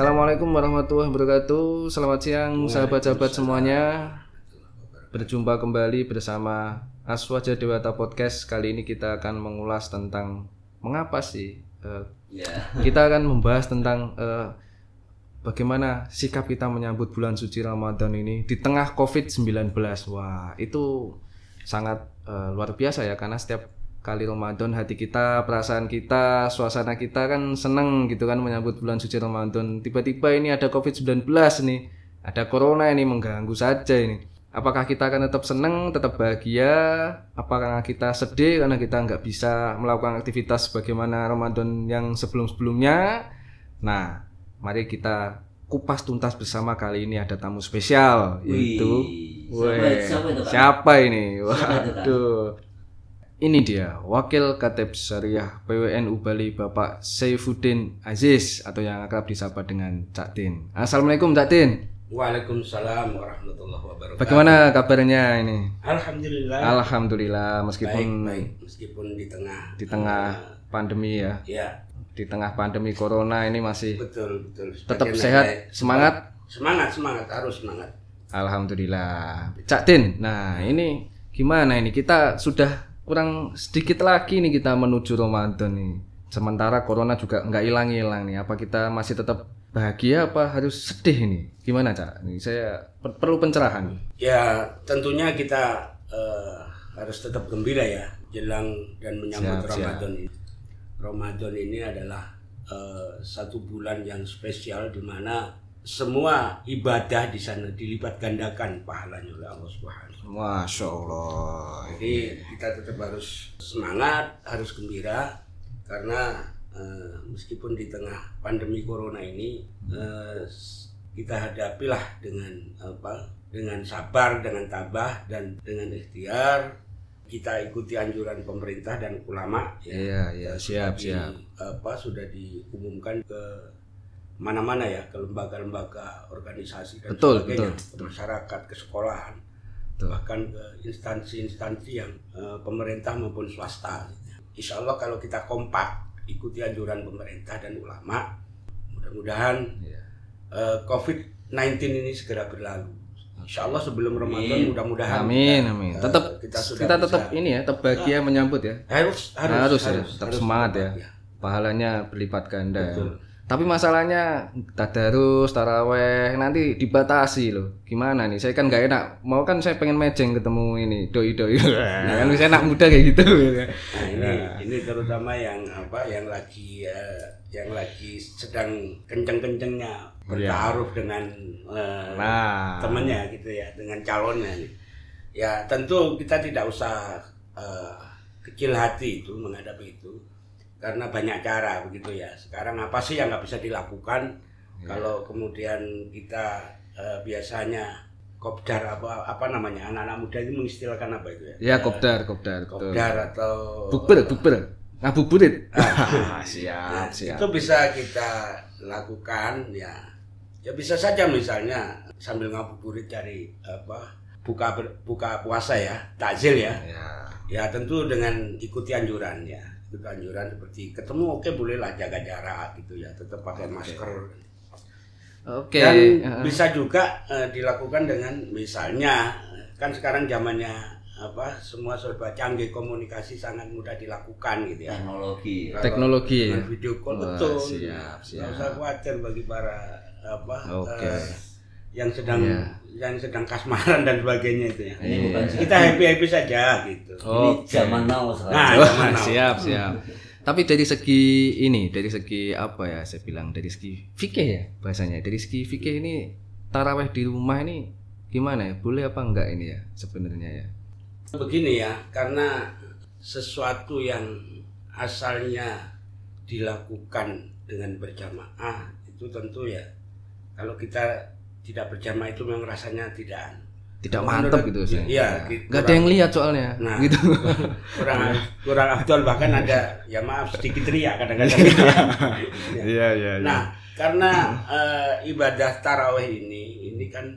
Assalamualaikum warahmatullahi wabarakatuh. Selamat siang sahabat-sahabat semuanya. Berjumpa kembali bersama Aswaja Dewata Podcast. Kali ini kita akan mengulas tentang mengapa sih Ya. kita akan membahas tentang eh, bagaimana sikap kita menyambut bulan suci Ramadan ini di tengah COVID-19. Wah, itu sangat eh, luar biasa ya karena setiap kali Ramadan hati kita, perasaan kita, suasana kita kan seneng gitu kan menyambut bulan suci Ramadan. Tiba-tiba ini ada COVID-19 nih. Ada corona ini mengganggu saja ini. Apakah kita akan tetap seneng, tetap bahagia? Apakah kita sedih karena kita nggak bisa melakukan aktivitas sebagaimana Ramadan yang sebelum-sebelumnya? Nah, mari kita kupas tuntas bersama kali ini ada tamu spesial yaitu Wih, Weh, siapa- siapa itu, siapa ini? Siapa itu, Kak? Waduh. Ini dia, Wakil Katib Syariah PWNU Bali Bapak Saifuddin Aziz atau yang akrab disapa dengan Cak Tin. Assalamualaikum Cak Tin. Waalaikumsalam warahmatullahi wabarakatuh. Bagaimana kabarnya ini? Alhamdulillah. Alhamdulillah meskipun baik, baik. Meskipun di tengah di tengah pandemi ya, ya di tengah pandemi corona ini masih betul betul. tetap sehat, ada- semangat. Semangat semangat harus semangat. Alhamdulillah. Cak Tin, nah ini gimana ini? Kita sudah kurang sedikit lagi nih kita menuju Ramadan nih. Sementara corona juga nggak hilang-hilang nih. Apa kita masih tetap bahagia apa harus sedih ini? Gimana Cak? Ini saya per- perlu pencerahan. Ya tentunya kita eh, harus tetap gembira ya jelang dan menyambut Siap, siap. Ramadan ini. Ramadan ini adalah eh, satu bulan yang spesial di mana semua ibadah di sana dilipat gandakan pahalanya oleh Allah Subhanahu Masya Allah. Jadi kita tetap harus semangat, harus gembira karena eh, meskipun di tengah pandemi corona ini eh, kita hadapilah dengan apa? Dengan sabar, dengan tabah dan dengan ikhtiar kita ikuti anjuran pemerintah dan ulama Iya, iya, Eh, siap, sudah di- siap. apa sudah diumumkan ke mana-mana ya ke lembaga-lembaga organisasi dan Betul, sebagainya betul, ke masyarakat ke sekolahan Betul. bahkan ke instansi-instansi yang eh, pemerintah maupun swasta. Insya Allah kalau kita kompak ikuti anjuran pemerintah dan ulama, mudah-mudahan Iya. eh, COVID-19 ini segera berlalu. Insya Allah sebelum Ramadan mudah-mudahan Amin, kita, amin. eh, Tetap kita sudah kita bisa- tetap ini ya, tetap bahagia menyambut ya. harus harus Harus ya, tetap semangat ya. ya. Pahalanya berlipat ganda. ya. Tapi masalahnya tadarus, taraweh nanti dibatasi loh. Gimana nih? Saya kan nggak enak. Mau kan saya pengen mejeng ketemu ini doi doi. kan saya anak muda kayak gitu. Nah ini ini terutama yang apa yang lagi eh, yang lagi sedang kenceng-kencengnya bertaruh dengan eh, Nah, temennya gitu ya dengan calonnya ya tentu kita tidak usah eh, kecil hati itu menghadapi itu karena banyak cara begitu ya sekarang apa sih yang nggak bisa dilakukan kalau kemudian kita eh, biasanya kopdar apa apa namanya anak-anak muda itu mengistilahkan apa itu ya ya kopdar, kopdar, betul. kopdar atau Bukber, bukber. Ngabuburit. siap, Nah, siap. itu bisa kita lakukan ya ya bisa saja misalnya sambil ngabuburit cari apa buka buka puasa ya takjil ya Ya. ya tentu dengan ikuti anjuran ya ikuti anjuran seperti ketemu oke bolehlah jaga jarak gitu ya tetap pakai masker Oke. dan ya. bisa juga eh, dilakukan dengan misalnya kan sekarang zamannya apa semua serba canggih komunikasi sangat mudah dilakukan gitu ya teknologi Kalau Teknologi, dengan video call Wah, betul siap, siap. usah khawatir bagi para apa Oke. eh, yang sedang Iya. yang sedang kasmaran dan sebagainya itu ya ini bukan kita happy happy saja gitu Oh, ini zaman now sekarang Nah, Wah, zaman now. siap, siap. Tapi dari segi ini, dari segi apa ya saya bilang, dari segi fikih ya bahasanya. Dari segi fikih ini taraweh di rumah ini gimana ya? Boleh apa enggak ini ya sebenarnya ya? begini ya karena sesuatu yang asalnya dilakukan dengan berjamaah itu tentu ya kalau kita tidak berjamaah itu memang rasanya tidak Tidak mantap gitu saya. iya, gitu. Enggak ada yang lihat soalnya. Nah. gitu. kurang kurang afdol bahkan ada ya maaf sedikit teriak kadang-kadang gitu ya. Ya. Iya, iya, iya. Nah, karena eh, ibadah taraweh ini ini kan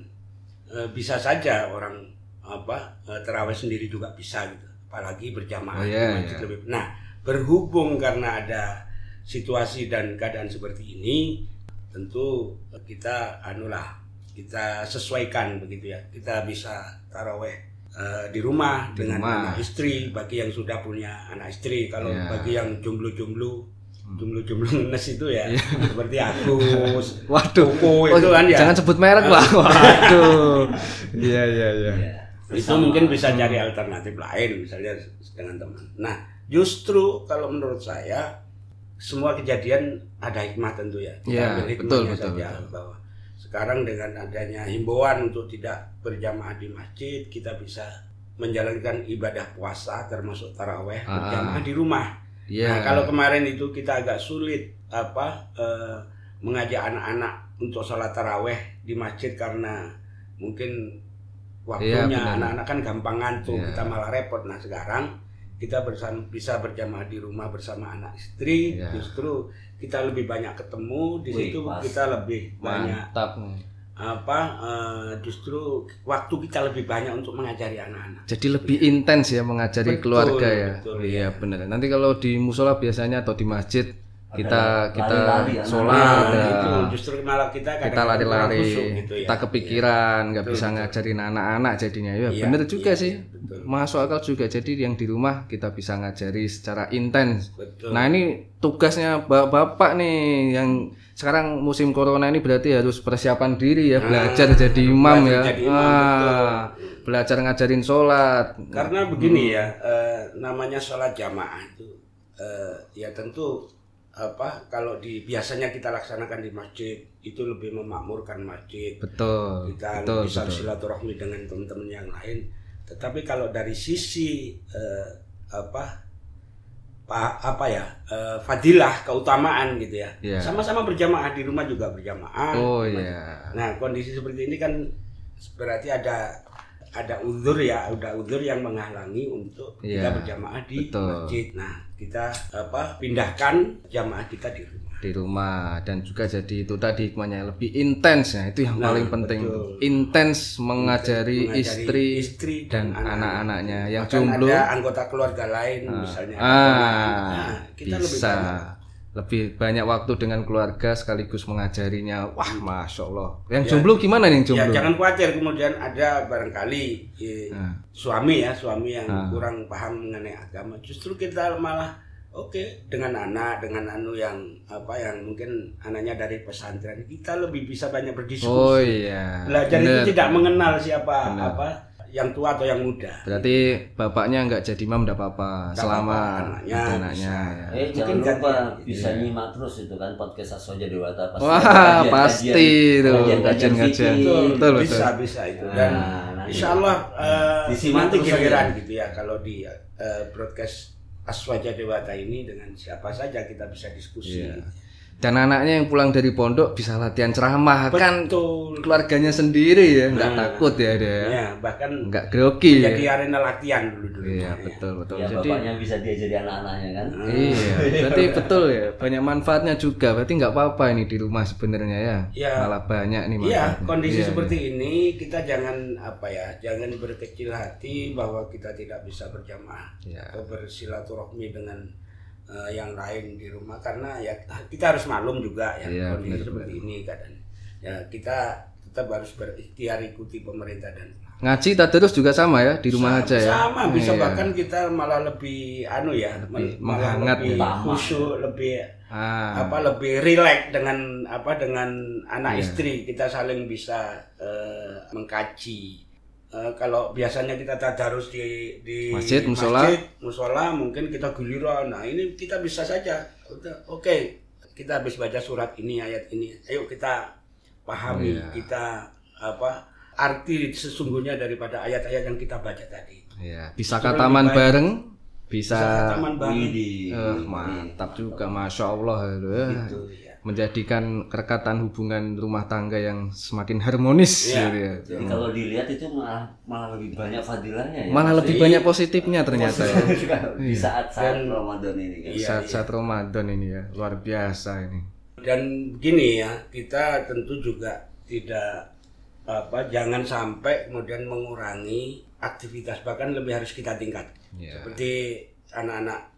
eh, bisa saja orang apa eh, taraweh sendiri juga bisa gitu. Apalagi berjamaah Oh, iya, masjid iya. lebih. Nah, berhubung karena ada situasi dan keadaan seperti ini, tentu kita anulah kita sesuaikan begitu ya kita bisa taraweh eh, di rumah Di dengan rumah. anak istri bagi yang sudah punya anak istri kalau Ya. bagi yang jomblo-jomblo jomblo-jomblo ngenes itu ya seperti Agus Waduh. Koko Oh, itu kan ya Jangan sebut merek, Pak. Waduh. Iya, iya, iya. Iya. itu Bersama. mungkin bisa cari alternatif lain misalnya dengan teman. Nah, justru kalau menurut saya semua kejadian ada hikmah tentu ya. Kita Ya, ambil betul, betul, saja betul. bahwa sekarang dengan adanya himbauan untuk tidak berjamaah di masjid, kita bisa menjalankan ibadah puasa termasuk taraweh Ah. berjamaah di rumah. Iya. Nah, kalau kemarin itu kita agak sulit apa eh, mengajak anak-anak untuk sholat taraweh di masjid karena mungkin waktunya Iya, benar. anak-anak kan gampang ngantuk, Iya. kita malah repot. Nah sekarang kita bersama, bisa berjamaah di rumah bersama anak istri, Iya. justru kita lebih banyak ketemu di Wih, situ pas. kita lebih banyak Mantap. apa eh, justru waktu kita lebih banyak untuk mengajari anak-anak. Jadi lebih intens ya mengajari Betul, keluarga ya. betul, iya ya. benar. Nanti kalau di musola biasanya atau di masjid kita Ada kita anak-anak. sholat Nah, ya. justru malah kita kita lari-lari, gitu ya. kita kepikiran, nggak Betul, bisa ngajarin anak-anak jadinya. Ya Iya, bener juga iya, sih. betul. Masuk akal juga. Jadi yang di rumah kita bisa ngajari secara intens. Nah ini tugasnya ba- bapak nih yang sekarang musim corona ini berarti harus persiapan diri ya belajar jadi imam ya. Ah, belajar jadi imam, Ah, belajar ngajarin sholat. Karena begini ya, eh, namanya sholat jamaah itu, eh, ya tentu apa kalau di biasanya kita laksanakan di masjid itu lebih memakmurkan masjid. Betul. Kita betul, bisa betul. silaturahmi dengan teman-teman yang lain. Tetapi kalau dari sisi eh, apa pa- apa ya eh, fadilah keutamaan gitu ya, Iya. sama-sama berjamaah di rumah juga berjamaah. Oh iya. Nah kondisi seperti ini kan berarti ada ada uzur ya, ada uzur yang menghalangi untuk kita Iya, berjamaah di betul. masjid. Nah kita apa pindahkan jamaah kita di rumah. di rumah dan juga jadi itu tadi hikmahnya lebih intens ya itu yang Nah, paling penting intens mengajari, Mengajari istri, istri dan anak-anaknya yang Bahkan jomblo ada anggota keluarga lain misalnya. ah Nah, kita lebih bisa banyak. Lebih banyak waktu dengan keluarga sekaligus mengajarinya. Wah masya allah. Yang jomblo gimana nih yang Ya jomblo? jangan khawatir. Kemudian ada barangkali eh, Nah. suami ya suami yang Ah. kurang paham mengenai agama. Justru kita malah oke dengan anak dengan anu yang apa yang mungkin anaknya dari pesantren kita lebih bisa banyak berdiskusi. Oh iya. Belajar Bener. itu tidak mengenal siapa Bener. apa yang tua atau yang muda berarti bapaknya nggak jadi imam nggak apa-apa selama anaknya anaknya ya. Eh Mungkin jangan lupa gantian. bisa Iya. nyimak terus itu kan podcast Asoja Dewata pasti. Wah, ada kajian- pasti kajian- itu, kajian-kajian. fikih. betul, Betul, betul. bisa bisa itu Nah, dan nanti insya Allah eh, disimak nanti giliran aja. gitu ya kalau di eh, broadcast Aswaja Dewata ini dengan siapa saja kita bisa diskusi Iya. Dan anaknya yang pulang dari pondok bisa latihan ceramah kan betul keluarganya sendiri ya, nggak Nah. takut ya dia. ya bahkan Nggak grogi ya. jadi arena latihan dulu dulu Iya, betul betul. Ya Jadi bapaknya bisa diajari anak-anaknya kan. iya, berarti betul ya. Banyak manfaatnya juga. Berarti nggak apa-apa ini di rumah sebenarnya ya. Iya. Malah banyak nih Iya, manfaatnya. kondisi Iya, seperti ini kita jangan apa ya, jangan berkecil hati bahwa kita tidak bisa berjamaah Iya. atau bersilaturahmi dengan eh, yang lain di rumah karena ya kita harus maklum juga ya Iya, kondisi benar, seperti ini kadang. Ya kita tetap harus berikhtiar ikuti pemerintah dan Ngaji tadarus juga sama ya di rumah Sama- aja ya. Sama bisa Iya. bahkan kita malah lebih anu ya, Lebih malah menghangat lebih ya. khusyuk, lebih Ah, apa lebih rileks dengan apa dengan anak Iya. istri kita saling bisa eh, mengkaji Eh, kalau biasanya kita tadarus di di Masjid, musola. masjid, musola, mungkin kita giliran. Nah ini kita bisa saja. Udah, oke. Kita habis baca surat ini ayat ini. Ayo kita pahami Iya. kita apa arti sesungguhnya daripada ayat-ayat yang kita baca tadi. Iya, bisa kataman bareng, bisa, bisa taman banget Widih. Eh, mantap juga, masya Allah. Itu gitu menjadikan kerekatan hubungan rumah tangga yang semakin harmonis Iya, gitu ya. Jadi kalau dilihat itu malah malah lebih banyak fadilahnya ya. Malah lebih banyak positifnya ternyata ya. di saat-saat Dan- Ramadan ini kan. Iya, Saat-saat Ramadan ini ya, luar biasa ini. dan gini ya kita tentu juga tidak apa jangan sampai kemudian mengurangi aktivitas bahkan lebih harus kita tingkat Ya. seperti anak-anak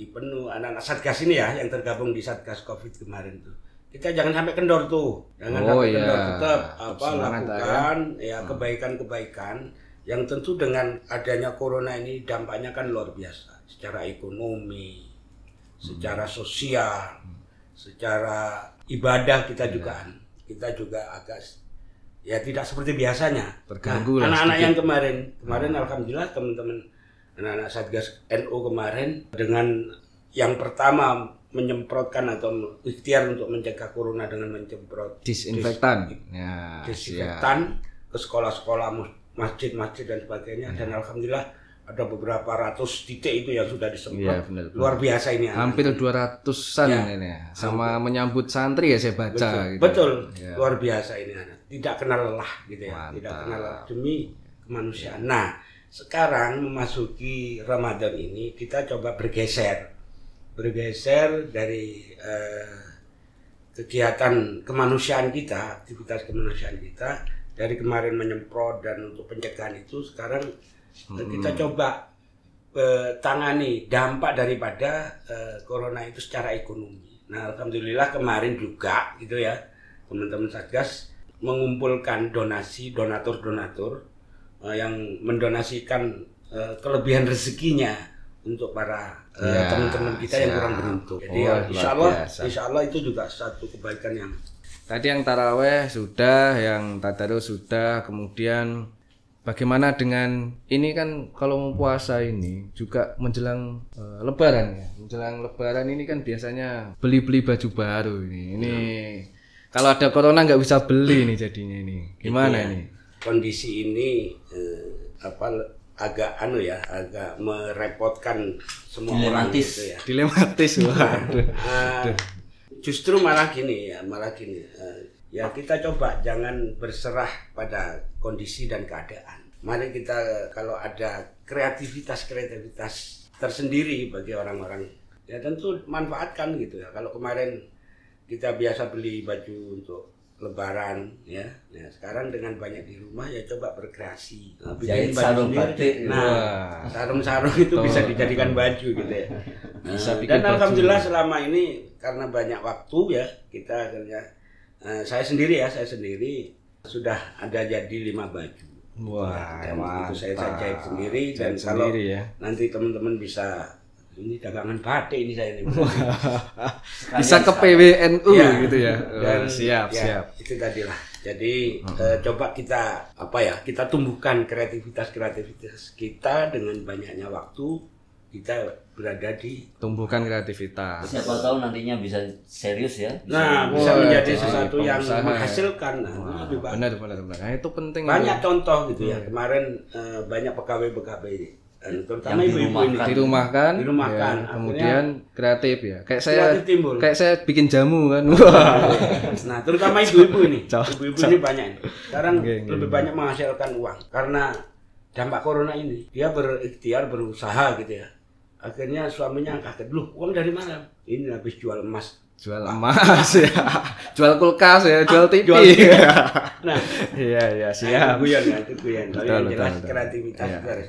IPENU anak-anak satgas ini ya yang tergabung di satgas covid kemarin tuh. Kita jangan sampai kendor tuh. Jangan Oh, sampai iya. kendor tetap apa Semangat, lakukan ya kebaikan-kebaikan. Yang tentu dengan adanya corona ini dampaknya kan luar biasa. Secara ekonomi secara sosial secara ibadah kita Iya. juga kita juga agak ya tidak seperti biasanya. Terganggu Nah, anak-anak yang kemarin kemarin alhamdulillah teman-teman anak-anak satgas NU kemarin dengan yang pertama menyemprotkan atau ikhtiar untuk mencegah corona dengan menyemprot Disinfektan. Ya, siap. disinfektan ke sekolah-sekolah masjid-masjid dan sebagainya Iya. dan alhamdulillah ada beberapa ratus titik itu yang sudah disemprot Iya, benar, benar. luar biasa ini. Hampir 200-an Ya. ini ya. Sama menyambut santri ya saya baca betul, gitu. betul. Ya. luar biasa ini anak tidak kenal lelah gitu ya Mantap. tidak kenal lelah demi kemanusiaan nah sekarang memasuki Ramadan ini kita coba bergeser bergeser dari eh, kegiatan kemanusiaan kita aktivitas kemanusiaan kita dari kemarin menyemprot dan untuk pencegahan itu sekarang eh, kita coba eh, tangani dampak daripada eh, corona itu secara ekonomi. Nah, alhamdulillah kemarin juga gitu ya, teman-teman Satgas mengumpulkan donasi donatur-donatur eh, yang mendonasikan eh, kelebihan rezekinya untuk para eh, Ya, teman-teman kita yang siap. kurang beruntung. Jadi Oh, ya, insya Allah, biasa. insya Allah itu juga satu kebaikan yang Tadi yang taraweh sudah, yang tadarus sudah, kemudian bagaimana dengan ini kan kalau mau puasa ini juga menjelang eh, lebaran ya. Menjelang lebaran ini kan biasanya beli-beli baju baru ini. Ini kalau ada corona nggak bisa beli nih jadinya ini. Gimana Iya. ini? Kondisi ini eh, apa agak anu ya agak merepotkan semua orang Dilematis. gitu ya Dilematis waduh. Ah, justru malah gini ya malah gini eh, ya kita coba jangan berserah pada kondisi dan keadaan mari kita kalau ada kreativitas kreativitas tersendiri bagi orang-orang ya tentu manfaatkan gitu ya kalau kemarin kita biasa beli baju untuk lebaran ya. Nah sekarang dengan banyak di rumah ya coba berkreasi. Nah, bikin sarung batik. nah sarung-sarung itu bisa dijadikan baju gitu ya. Bisa Nah, bikin dan baju. alhamdulillah selama ini karena banyak waktu ya kita akhirnya eh, saya sendiri ya saya sendiri sudah ada jadi lima baju. Wah, dan itu saya jahit sendiri dan Jahit kalau sendiri ya. nanti teman-teman bisa ini dagangan batik ini saya ini Bisa ke PWNU Ya. gitu ya. Dan, Oh, siap, ya, siap. Itu tadi lah. Jadi eh, coba kita apa ya? Kita tumbuhkan kreativitas kreativitas kita dengan banyaknya waktu kita berada di. Tumbuhkan kreativitas. Siapa tahu nantinya bisa serius ya. Bisa Nah, bisa menjadi jadi sesuatu yang pengusaha ya. menghasilkan. Nah, itu Wah, lebih benar benar benar. Nah, itu penting. Banyak itu. contoh gitu ya. Kemarin eh, banyak pegawai-pegawai terutama Yang ibu-ibu ini. dirumahkan. dirumahkan, ya, kemudian kreatif ya. Kayak saya timbul. kayak saya bikin jamu kan. Wah. Nah, terutama ibu-ibu ini. Ibu-ibu ini banyak. ini. Sekarang oke, lebih oke. banyak menghasilkan uang karena dampak corona ini. Dia berikhtiar berusaha gitu ya. Akhirnya suaminya kaget, "Loh, uang dari mana?" Ini habis jual emas. Jual emas ya. Jual kulkas ya, jual TV. jual TV. Nah, Iya iya Nah, siap. itu guyon ya, itu guyon. Tapi yang jelas betul. kreativitas itu harus.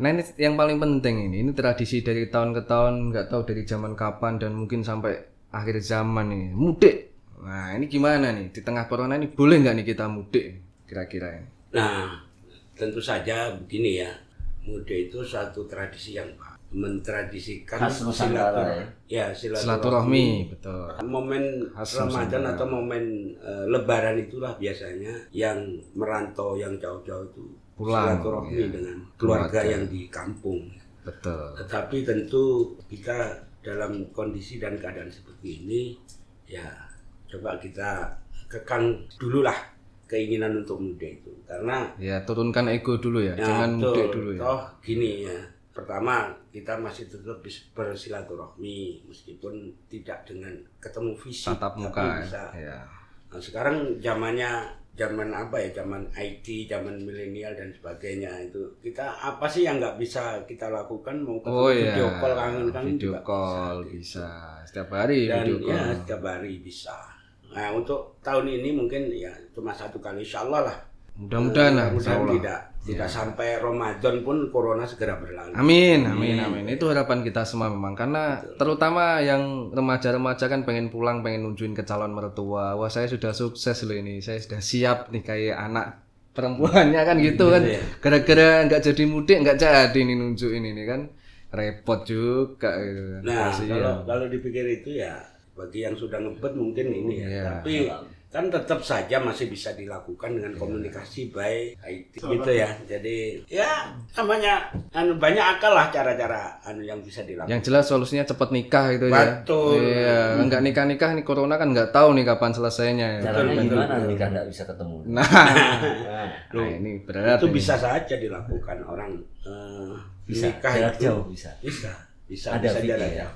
Nah ini yang paling penting ini, ini tradisi dari tahun ke tahun, nggak tahu dari zaman kapan dan mungkin sampai akhir zaman nih, mudik. Nah ini gimana nih di tengah corona ini boleh nggak nih kita mudik kira-kira ini? Nah, tentu saja begini ya. Mudik itu suatu tradisi yang baik. Mentradisikan Khas Nusantara silaturahmi. Ya, Silaturahmi betul. momen Khas Ramadan atau momen eh, Lebaran itulah biasanya yang merantau yang jauh-jauh itu Pulang, silaturahmi ya. dengan keluarga Keluarga. yang di kampung. Betul. Tetapi tentu kita dalam kondisi dan keadaan seperti ini ya coba kita kekang dulu lah keinginan untuk mudik itu karena Ya turunkan ego dulu ya, ya, jangan betul. mudik dulu ya. Toh gini ya. Pertama, kita masih tetap bersilaturahmi meskipun tidak dengan ketemu fisik Tatap tapi muka bisa. ya. ya. Nah, sekarang zamannya zaman apa ya? Zaman IT, zaman milenial dan sebagainya itu. Kita apa sih yang nggak bisa kita lakukan mau ketemu Oh iya. video call kangen kan Video call bisa. bisa. Setiap hari Dan video ya call. setiap hari bisa. Nah, untuk tahun ini mungkin ya cuma satu kali insya Allah lah Mudah-mudahan lah, Mudah-mudahan tidak tidak sampai Ramadan pun corona segera berlalu. Amin, amin, amin. Itu harapan kita semua memang karena terutama yang remaja-remaja kan pengen pulang, pengen nunjukin ke calon mertua. Wah, saya sudah sukses loh ini. Saya sudah siap nih kayak anak perempuannya kan gitu kan. Gara-gara nggak jadi mudik nggak jadi nih nunjukin ini kan. Repot juga gitu kan. Nah, kalau kalau dipikir itu ya bagi yang sudah ngebet mungkin ini ya. Iya. Tapi kan tetap saja masih bisa dilakukan dengan komunikasi baik IT gitu ya. Jadi ya namanya anu banyak akal lah cara-cara anu yang bisa dilakukan. Yang jelas solusinya cepet nikah itu ya. Betul. Iya, nggak nikah-nikah nih corona kan nggak tahu nih kapan selesainya. ya. Caranya gimana nikah nggak bisa ketemu? Nah, Nah, nah ini berat. itu ini. bisa saja dilakukan orang eh, bisa nikah jarak itu jauh bisa. bisa bisa Ada bisa jarak ya? jauh.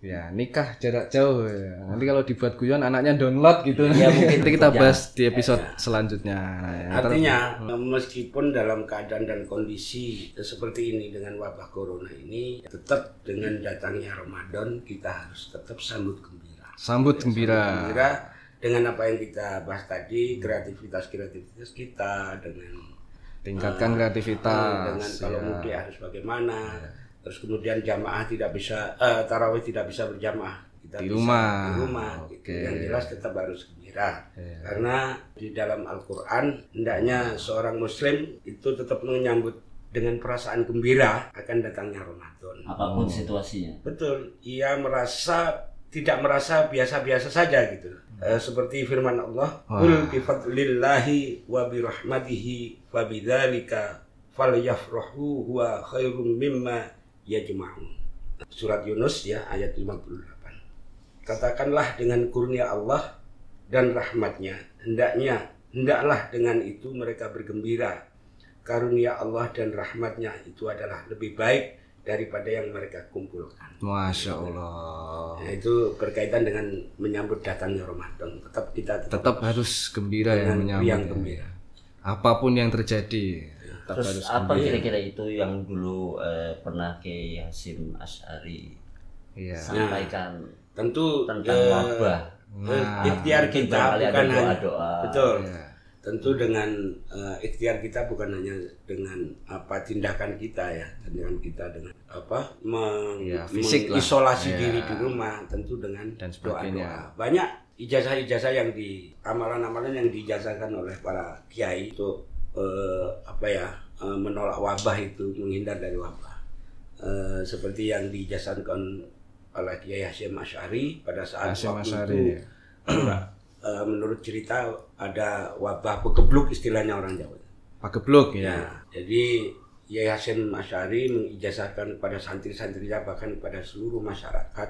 Ya, nikah jarak jauh. ya. Nanti kalau dibuat guyon anaknya download gitu. Ya, mungkin Nanti kita ya. bahas di episode selanjutnya. Nah, ya. Artinya meskipun dalam keadaan dan kondisi seperti ini dengan wabah corona ini tetap dengan datangnya Ramadan kita harus tetap sambut gembira. sambut gembira. Gembira dengan apa yang kita bahas tadi kreativitas kreativitas kita dengan Tingkatkan kreativitas. dengan kalau ya. mudik harus bagaimana. Terus kemudian jamaah tidak bisa eh, tarawih tidak bisa berjamaah kita Di bisa rumah. di rumah gitu. Oke. yang jelas tetap harus gembira Iya. karena di dalam Al-Quran hendaknya seorang Muslim itu tetap menyambut dengan perasaan gembira akan datangnya Ramadan. Apa pun situasinya. Betul, ia merasa tidak merasa biasa-biasa saja gitu. Eh, seperti firman Allah, "Qul bi fadlillahi wa bi rahmatihi fa bidzalika falyafrahu huwa khairum mimma yajma'un." Surat Yunus ya ayat 58. Katakanlah dengan kurnia Allah dan rahmatnya, hendaknya hendaklah dengan itu mereka bergembira. Karunia Allah dan rahmatnya itu adalah lebih baik daripada yang mereka kumpulkan. Masya Allah. Nah, itu berkaitan dengan menyambut datangnya Ramadan. Tetap kita tetap, Tetap harus gembira ya dengan menyambut. riang ya. gembira. Apa pun yang terjadi, Terus harus apa kira-kira itu yang dulu eh, pernah ke Hasim Ash'ari Iya. sampaikan Tentu tentang eh, wabah? eh, ikhtiar Mungkin kita bukan hanya doa-doa. betul. Iya. Tentu dengan eh, ikhtiar kita bukan hanya dengan apa tindakan kita ya, tindakan kita dengan apa meng- Iya, fisik mengisolasi Iya. diri di rumah, tentu dengan Dan doa-doa. sebagainya. Banyak ijazah-ijazah yang di amalan-amalan yang dijazahkan oleh para kiai untuk eh, apa ya eh, menolak wabah itu, menghindar dari wabah. Eh, seperti yang dijazahkan oleh Kiai Hasyim Asy'ari pada saat Hasyim waktu Asy'ari, itu ya. eh, menurut cerita ada wabah pegebluk istilahnya orang Jawa. Pak Geblok ya. Ya, jadi Kiai Hasyim Asy'ari mengijazahkan kepada santri-santrinya bahkan kepada seluruh masyarakat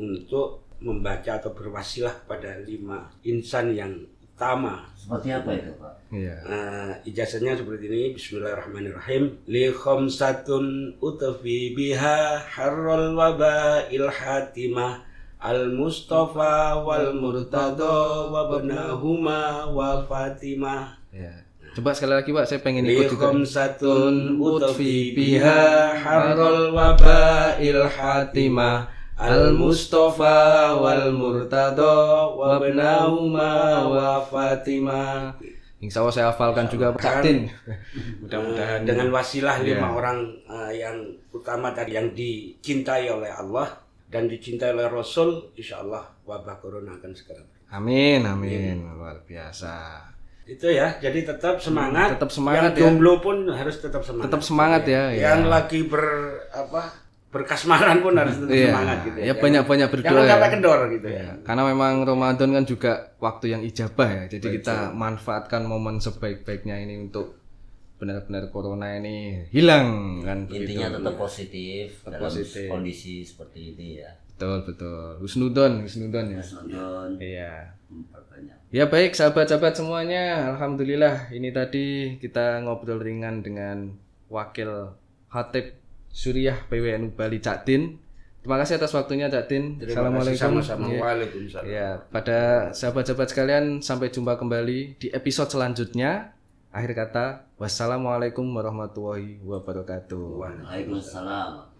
untuk membaca atau berwasilah pada lima insan yang utama Seperti apa itu, Pak? Iya. Nah, ijazahnya seperti ini Bismillahirrahmanirrahim Li khamsatun utfi biha harral waba ilhatimah Al Mustafa wal Murtada wa benahuma wa Fatimah Iya. Coba sekali lagi Pak, saya pengen ikut juga. khamsatun utfi biha harral waba ilhatimah Al Mustafa wal Murtada wa benahuma wa Fatimah Insya Allah saya hafalkan juga Pak Kan. Mudah-mudahan dengan wasilah Iya. lima orang eh, yang utama tadi yang dicintai oleh Allah dan dicintai oleh Rasul, insya Allah wabah corona akan segera. berakhir. Amin, amin. Luar biasa. Itu ya, jadi tetap semangat. tetap semangat yang ya. jomblo pun harus tetap semangat. Tetap semangat ya, Yang ya. lagi ber apa berkasmaran pun harus tetap Iya. semangat gitu. Ya banyak-banyak berdoa Jangan ya. sampai kendor gitu ya. Ya, karena memang Ramadan kan juga waktu yang ijabah ya. Jadi kita manfaatkan momen sebaik-baiknya ini untuk benar-benar corona ini hilang kan begitu. Intinya tetap positif dalam positif. kondisi seperti ini ya. Betul, betul. Husnudon, husnudon ya. Nonton, Iya. Ya baik sahabat-sahabat semuanya, alhamdulillah ini tadi kita ngobrol ringan dengan wakil Hatib Suriah PWNU Bali Cak Din. Terima kasih atas waktunya Cak Din. Terima Assalamualaikum. sama-sama. Ya. Waalaikumsalam. Ya, pada sahabat-sahabat sekalian sampai jumpa kembali di episode selanjutnya. Akhir kata, wassalamualaikum warahmatullahi wabarakatuh. Waalaikumsalam.